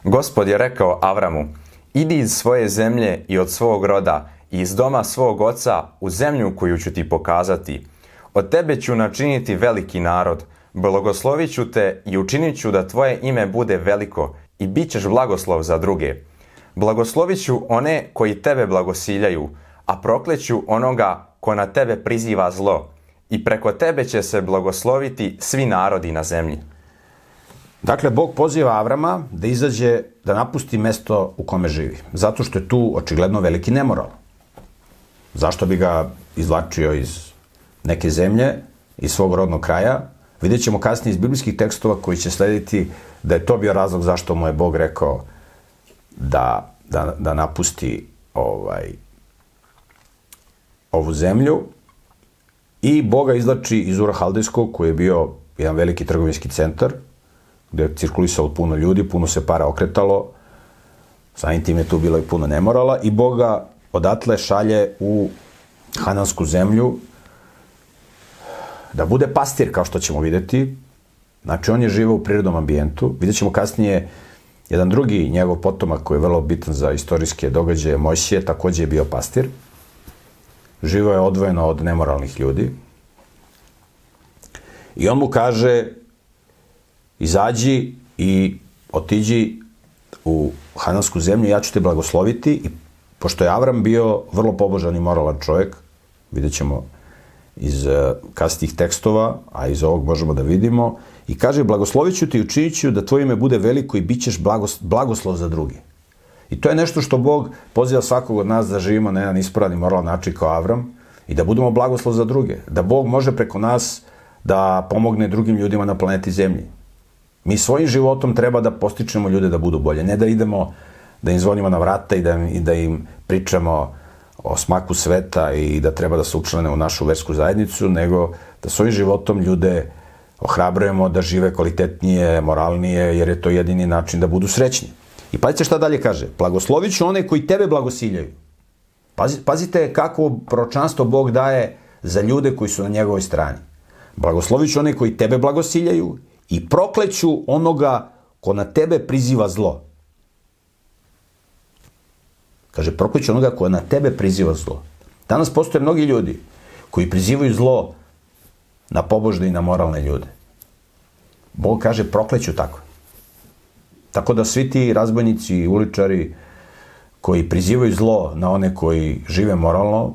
Gospod je rekao Avramu, idi iz svoje zemlje i od svog roda iz doma svog oca u zemlju koju ću ti pokazati. Od tebe ću načiniti veliki narod, blagoslovit ću te i učinit ću da tvoje ime bude veliko i bit ćeš blagoslov za druge. Blagoslovit ću one koji tebe blagosiljaju, a prokleću onoga ko na tebe priziva zlo i preko tebe će se blagosloviti svi narodi na zemlji. Dakle, Bog poziva Avrama da izađe, da napusti mesto u kome živi. Zato što je tu očigledno veliki nemoral. Zašto bi ga izvlačio iz neke zemlje, iz svog rodnog kraja? Vidjet ćemo kasnije iz biblijskih tekstova koji će slediti da je to bio razlog zašto mu je Bog rekao da, da, da napusti ovaj, ovu zemlju i Boga izlači iz Ura Haldejskog koji je bio jedan veliki trgovinski centar gde je cirkulisalo puno ljudi, puno se para okretalo, samim tim je tu bilo i puno nemorala i Boga odatle šalje u Hanansku zemlju da bude pastir, kao što ćemo videti. Znači, on je živao u prirodnom ambijentu. Vidjet ćemo kasnije jedan drugi njegov potomak koji je vrlo bitan za istorijske događaje, Mojsije, takođe je bio pastir. Živao je odvojeno od nemoralnih ljudi. I on mu kaže, izađi i otiđi u Hanansku zemlju, ja ću te blagosloviti i pošto je Avram bio vrlo pobožan i moralan čovjek, vidjet ćemo iz uh, kasnijih tekstova, a iz ovog možemo da vidimo, i kaže, blagoslovit ću te i učinit ću da tvoje ime bude veliko i bit ćeš blagos, blagoslov za drugi. I to je nešto što Bog poziva svakog od nas da živimo na jedan ispravan i moralan način kao Avram i da budemo blagoslov za druge. Da Bog može preko nas da pomogne drugim ljudima na planeti Zemlji. Mi svojim životom treba da postičemo ljude da budu bolje, ne da idemo da im zvonimo na vrata i da, i da im pričamo o smaku sveta i da treba da se učlane u našu versku zajednicu, nego da svojim životom ljude ohrabrujemo da žive kvalitetnije, moralnije, jer je to jedini način da budu srećni. I pazite šta dalje kaže. Blagoslovit ću one koji tebe blagosiljaju. Pazi, pazite kako proročanstvo Bog daje za ljude koji su na njegovoj strani. Blagoslovit ću one koji tebe blagosiljaju i prokleću onoga ko na tebe priziva zlo. Kaže, prokleću onoga ko na tebe priziva zlo. Danas postoje mnogi ljudi koji prizivaju zlo na pobožne i na moralne ljude. Bog kaže, prokleću tako. Tako da svi ti razbojnici i uličari koji prizivaju zlo na one koji žive moralno,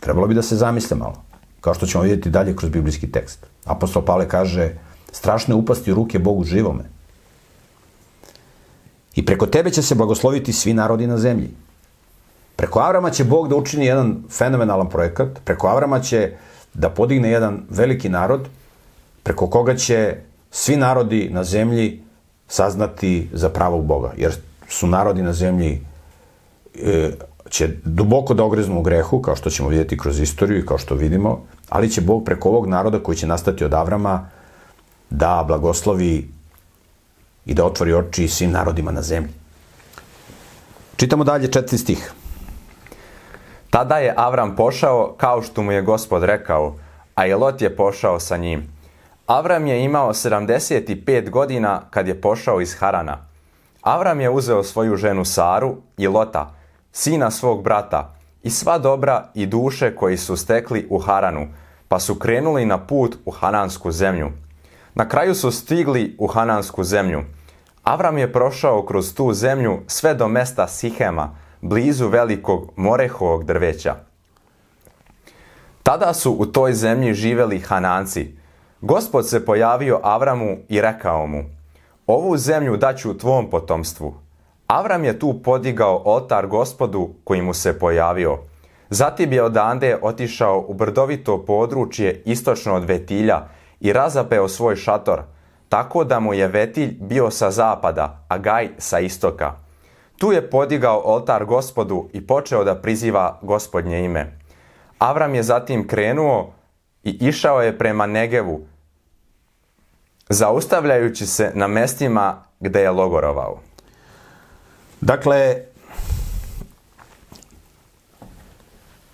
trebalo bi da se zamisle malo. Kao što ćemo vidjeti dalje kroz biblijski tekst. Apostol Pavle kaže, strašno je upasti u ruke Bogu živome. I preko tebe će se blagosloviti svi narodi na zemlji. Preko Avrama će Bog da učini jedan fenomenalan projekat, preko Avrama će da podigne jedan veliki narod, preko koga će svi narodi na zemlji saznati za pravog Boga, jer su narodi na zemlji e, će duboko da ogreznu u grehu, kao što ćemo vidjeti kroz istoriju i kao što vidimo, ali će Bog preko ovog naroda koji će nastati od Avrama da blagoslovi i da otvori oči svim narodima na zemlji. Čitamo dalje četiri stih. Tada je Avram pošao kao što mu je gospod rekao, a i Lot je pošao sa njim. Avram je imao 75 godina kad je pošao iz Harana. Avram je uzeo svoju ženu Saru i Lota, sina svog brata, i sva dobra i duše koji su stekli u Haranu, pa su krenuli na put u Hanansku zemlju. Na kraju su stigli u Hanansku zemlju. Avram je prošao kroz tu zemlju sve do mesta Sihema, blizu velikog morehovog drveća. Tada su u toj zemlji živeli Hananci. Gospod se pojavio Avramu i rekao mu, ovu zemlju daću tvom potomstvu. Avram je tu podigao oltar gospodu koji mu se pojavio. Zatim je odande otišao u brdovito područje istočno od Vetilja i razapeo svoj šator, tako da mu je Vetilj bio sa zapada, a Gaj sa istoka. Tu je podigao oltar gospodu i počeo da priziva gospodnje ime. Avram je zatim krenuo i išao je prema Negevu, zaustavljajući se na mestima gde je logorovao. Dakle,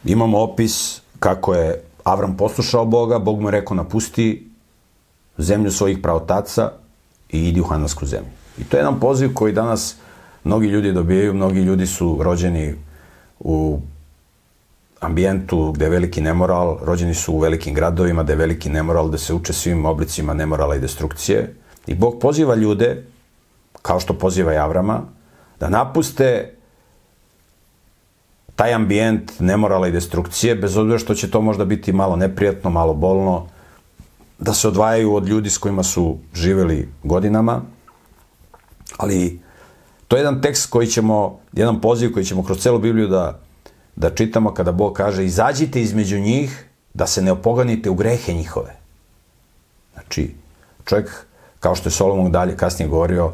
imamo opis kako je Avram poslušao Boga, Bog mu je rekao napusti zemlju svojih pravotaca i idi u Hanansku zemlju. I to je jedan poziv koji danas mnogi ljudi dobijaju, mnogi ljudi su rođeni u ambijentu gde je veliki nemoral, rođeni su u velikim gradovima gde je veliki nemoral, gde se uče svim oblicima nemorala i destrukcije. I Bog poziva ljude, kao što poziva i Avrama, da napuste taj ambijent nemorala i destrukcije, bez obzira što će to možda biti malo neprijatno, malo bolno, da se odvajaju od ljudi s kojima su živeli godinama, ali to je jedan tekst koji ćemo, jedan poziv koji ćemo kroz celu Bibliju da, da čitamo kada Bog kaže izađite između njih da se ne opoganite u grehe njihove. Znači, čovjek, kao što je Solomon dalje kasnije govorio,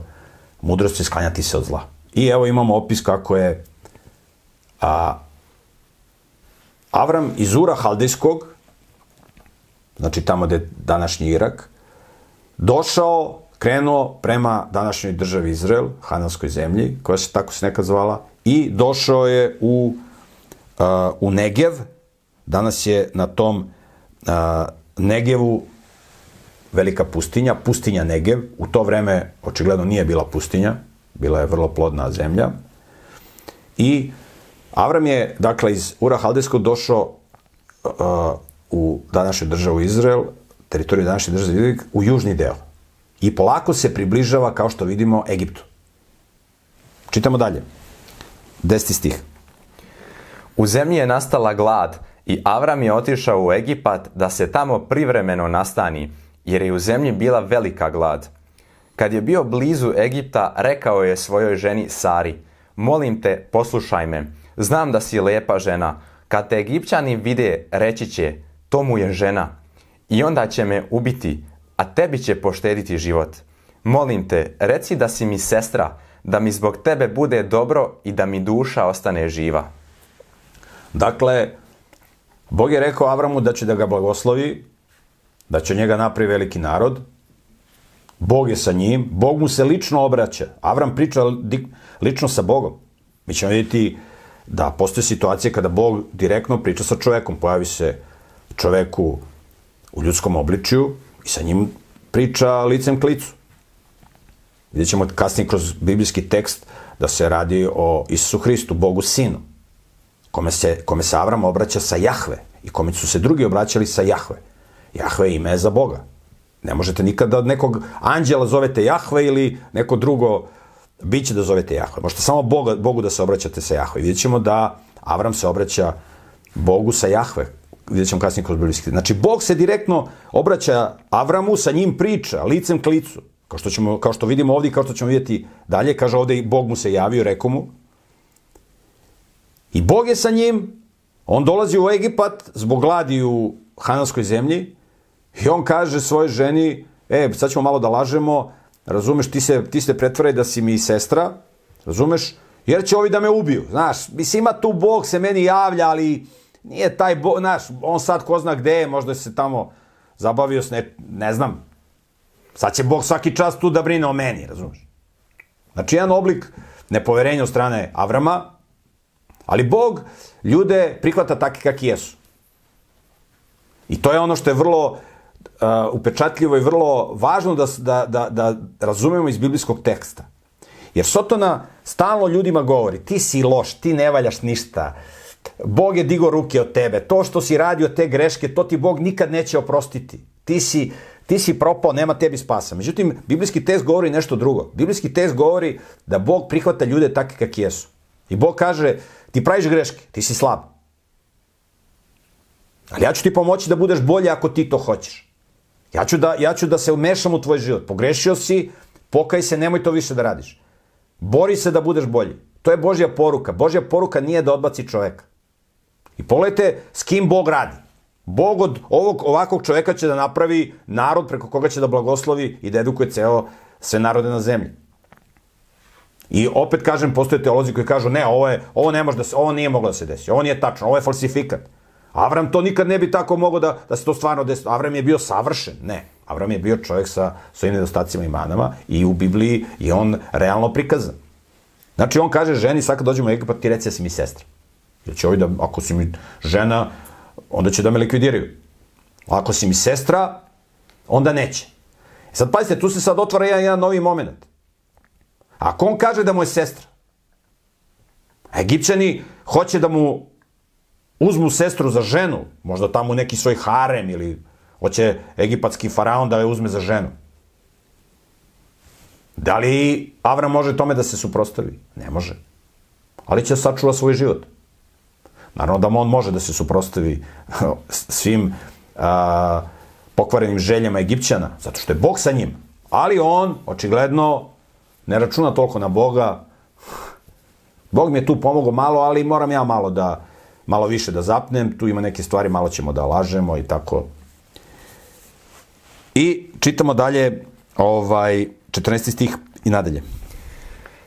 mudrost je sklanjati se od zla. I evo imamo opis kako je a, Avram iz Ura Haldejskog, znači tamo gde je današnji Irak, došao, krenuo prema današnjoj državi Izrael, Hananskoj zemlji, koja se tako se nekad zvala, i došao je u, uh, u Negev, danas je na tom uh, Negevu velika pustinja, pustinja Negev, u to vreme očigledno nije bila pustinja, bila je vrlo plodna zemlja. I Avram je, dakle, iz Ura Haldejskog došao uh, u današnju državu Izrael, teritoriju današnje države Izrael, u južni deo. I polako se približava, kao što vidimo, Egiptu. Čitamo dalje. Desti stih. U zemlji je nastala glad i Avram je otišao u Egipat da se tamo privremeno nastani, jer je u zemlji bila velika glad. Kad je bio blizu Egipta, rekao je svojoj ženi Sari, molim te, poslušaj me, znam da si lepa žena, kad te Egipćani vide, reći će, to mu je žena, i onda će me ubiti, a tebi će poštediti život. Molim te, reci da si mi sestra, da mi zbog tebe bude dobro i da mi duša ostane živa. Dakle, Bog je rekao Avramu da će da ga blagoslovi, da će njega napravi veliki narod, Bog je sa njim, Bog mu se lično obraća. Avram priča lično sa Bogom. Mi ćemo vidjeti da postoje situacije kada Bog direktno priča sa čovekom. Pojavi se čoveku u ljudskom obličju i sa njim priča licem k licu. Vidjet ćemo kasnije kroz biblijski tekst da se radi o Isusu Hristu, Bogu Sinu, kome se, kome se Avram obraća sa Jahve i kome su se drugi obraćali sa Jahve. Jahve je ime za Boga. Ne možete nikada od nekog anđela zovete Jahve ili neko drugo biće da zovete Jahve. Možete samo Boga, Bogu da se obraćate sa Jahve. Vidjet ćemo da Avram se obraća Bogu sa Jahve. Vidjet ćemo kasnije kroz biblijski. Znači, Bog se direktno obraća Avramu, sa njim priča, licem k licu. Kao što, ćemo, kao što vidimo ovdje, kao što ćemo vidjeti dalje, kaže ovdje i Bog mu se javio, rekao mu. I Bog je sa njim, on dolazi u Egipat zbog gladi u Hananskoj zemlji, I on kaže svojoj ženi, e, sad ćemo malo da lažemo, razumeš, ti se, ti se pretvaraj da si mi sestra, razumeš, jer će ovi da me ubiju. Znaš, mislim, ima tu Bog se meni javlja, ali nije taj Bog, znaš, on sad ko zna gde je, možda se tamo zabavio s ne, ne znam. Sad će Bog svaki čas tu da brine o meni, razumiješ? Znači, jedan oblik nepoverenja od strane Avrama, ali Bog ljude prihvata takve kakvi jesu. I to je ono što je vrlo uh, upečatljivo i vrlo važno da, da, da, da razumemo iz biblijskog teksta. Jer Sotona stalno ljudima govori, ti si loš, ti ne valjaš ništa, Bog je digo ruke od tebe, to što si radio te greške, to ti Bog nikad neće oprostiti. Ti si, ti si propao, nema tebi spasa. Međutim, biblijski test govori nešto drugo. Biblijski test govori da Bog prihvata ljude takve kakvi jesu. I Bog kaže, ti praviš greške, ti si slab. Ali ja ću ti pomoći da budeš bolje ako ti to hoćeš. Ja ću da, ja ću da se umešam u tvoj život. Pogrešio si, pokaj se, nemoj to više da radiš. Bori se da budeš bolji. To je Božja poruka. Božja poruka nije da odbaci čoveka. I pogledajte s kim Bog radi. Bog od ovog, ovakvog čoveka će da napravi narod preko koga će da blagoslovi i da edukuje ceo sve narode na zemlji. I opet kažem, postoje teolozi koji kažu, ne, ovo, je, ovo ne može da se, ovo nije moglo da se desi, ovo nije tačno, ovo je falsifikat. Avram to nikad ne bi tako mogao da, da se to stvarno desi. Avram je bio savršen. Ne. Avram je bio čovjek sa svojim nedostacima i manama i u Bibliji je on realno prikazan. Znači on kaže ženi, sad kad dođemo u Egipat, ti reci da si mi sestra. Jer će ovi da, ako si mi žena, onda će da me likvidiraju. Ako si mi sestra, onda neće. E sad pazite, tu se sad otvara jedan, jedan novi moment. Ako on kaže da mu je sestra, a Egipćani hoće da mu uzmu sestru za ženu, možda tamo neki svoj harem ili hoće egipatski faraon da je uzme za ženu. Da li Avram može tome da se suprostavi? Ne može. Ali će sačuva svoj život. Naravno da on može da se suprostavi svim a, pokvarenim željama Egipćana, zato što je Bog sa njim. Ali on, očigledno, ne računa toliko na Boga. Bog mi je tu pomogao malo, ali moram ja malo da, malo više da zapnem, tu ima neke stvari, malo ćemo da lažemo i tako. I čitamo dalje, ovaj, 14. stih i nadalje.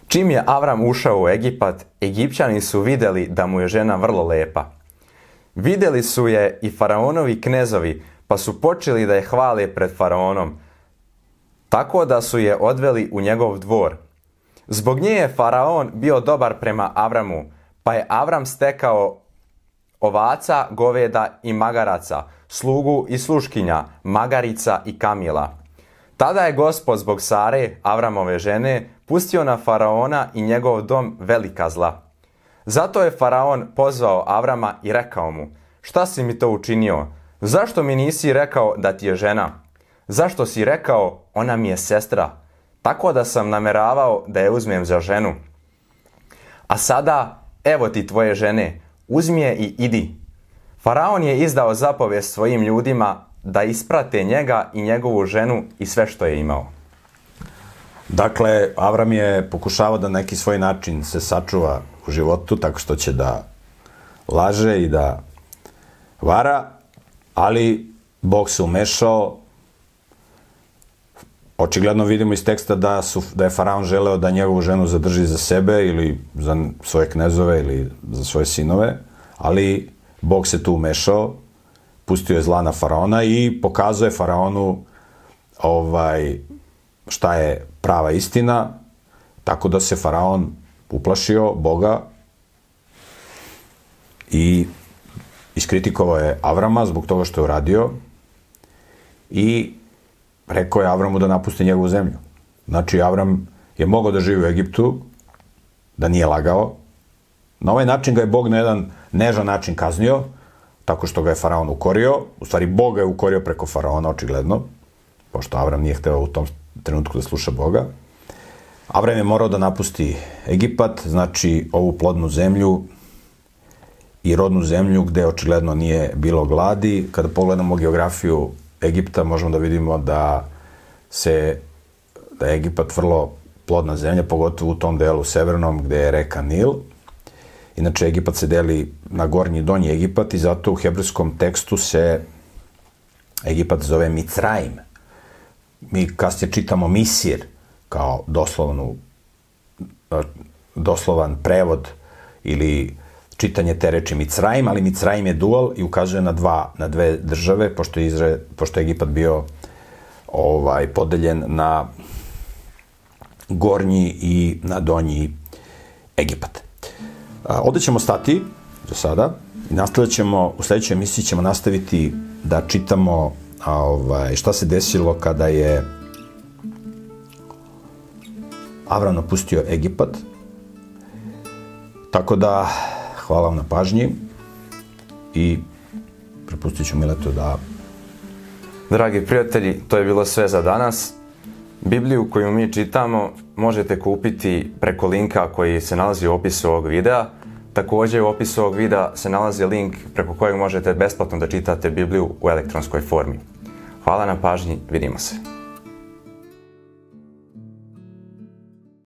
Čim je Avram ušao u Egipat, Egipćani su videli da mu je žena vrlo lepa. Videli su je i faraonovi knezovi, pa su počeli da je hvale pred faraonom, tako da su je odveli u njegov dvor. Zbog nje je faraon bio dobar prema Avramu, pa je Avram stekao ovaca, goveda i magaraca, slugu i sluškinja, magarica i kamila. Tada je gospod zbog Sare, Avramove žene, pustio na faraona i njegov dom velika zla. Zato je faraon pozvao Avrama i rekao mu, šta si mi to učinio? Zašto mi nisi rekao da ti je žena? Zašto si rekao, ona mi je sestra? Tako da sam nameravao da je uzmem za ženu. A sada, evo ti tvoje žene, uzmi je i idi. Faraon je izdao zapovest svojim ljudima da isprate njega i njegovu ženu i sve što je imao. Dakle, Avram je pokušavao da neki svoj način se sačuva u životu, tako što će da laže i da vara, ali Bog se umešao. Očigledno vidimo iz teksta da, su, da je Faraon želeo da njegovu ženu zadrži za sebe ili za svoje knezove ili za svoje sinove, ali Bog se tu umešao, pustio je zla na Faraona i pokazuje Faraonu ovaj, šta je prava istina, tako da se Faraon uplašio Boga i iskritikovao je Avrama zbog toga što je uradio i rekao je Avramu da napusti njegovu zemlju. Znači, Avram je mogao da živi u Egiptu, da nije lagao. Na ovaj način ga je Bog na jedan nežan način kaznio, tako što ga je Faraon ukorio. U stvari, Bog ga je ukorio preko Faraona, očigledno, pošto Avram nije hteo u tom trenutku da sluša Boga. Avram je morao da napusti Egipat, znači ovu plodnu zemlju i rodnu zemlju gde očigledno nije bilo gladi. Kada pogledamo geografiju Egipta možemo da vidimo da se da je Egipat vrlo plodna zemlja, pogotovo u tom delu severnom gde je reka Nil. Inače, Egipat se deli na gornji i donji Egipat i zato u hebrejskom tekstu se Egipat zove Micraim. Mi kasnije čitamo Misir kao doslovnu doslovan prevod ili čitanje te reči Micraim, ali Micraim je dual i ukazuje na dva, na dve države, pošto je, Izra, pošto je Egipat bio ovaj, podeljen na gornji i na donji Egipat. A, ovde ćemo stati za sada i nastavit ćemo, u sledećoj emisiji ćemo nastaviti da čitamo a, ovaj, šta se desilo kada je Avram napustio Egipat. Tako da, hvala vam na pažnji i prepustit ću Miletu da... Dragi prijatelji, to je bilo sve za danas. Bibliju koju mi čitamo možete kupiti preko linka koji se nalazi u opisu ovog videa. Također u opisu ovog videa se nalazi link preko kojeg možete besplatno da čitate Bibliju u elektronskoj formi. Hvala na pažnji, vidimo se.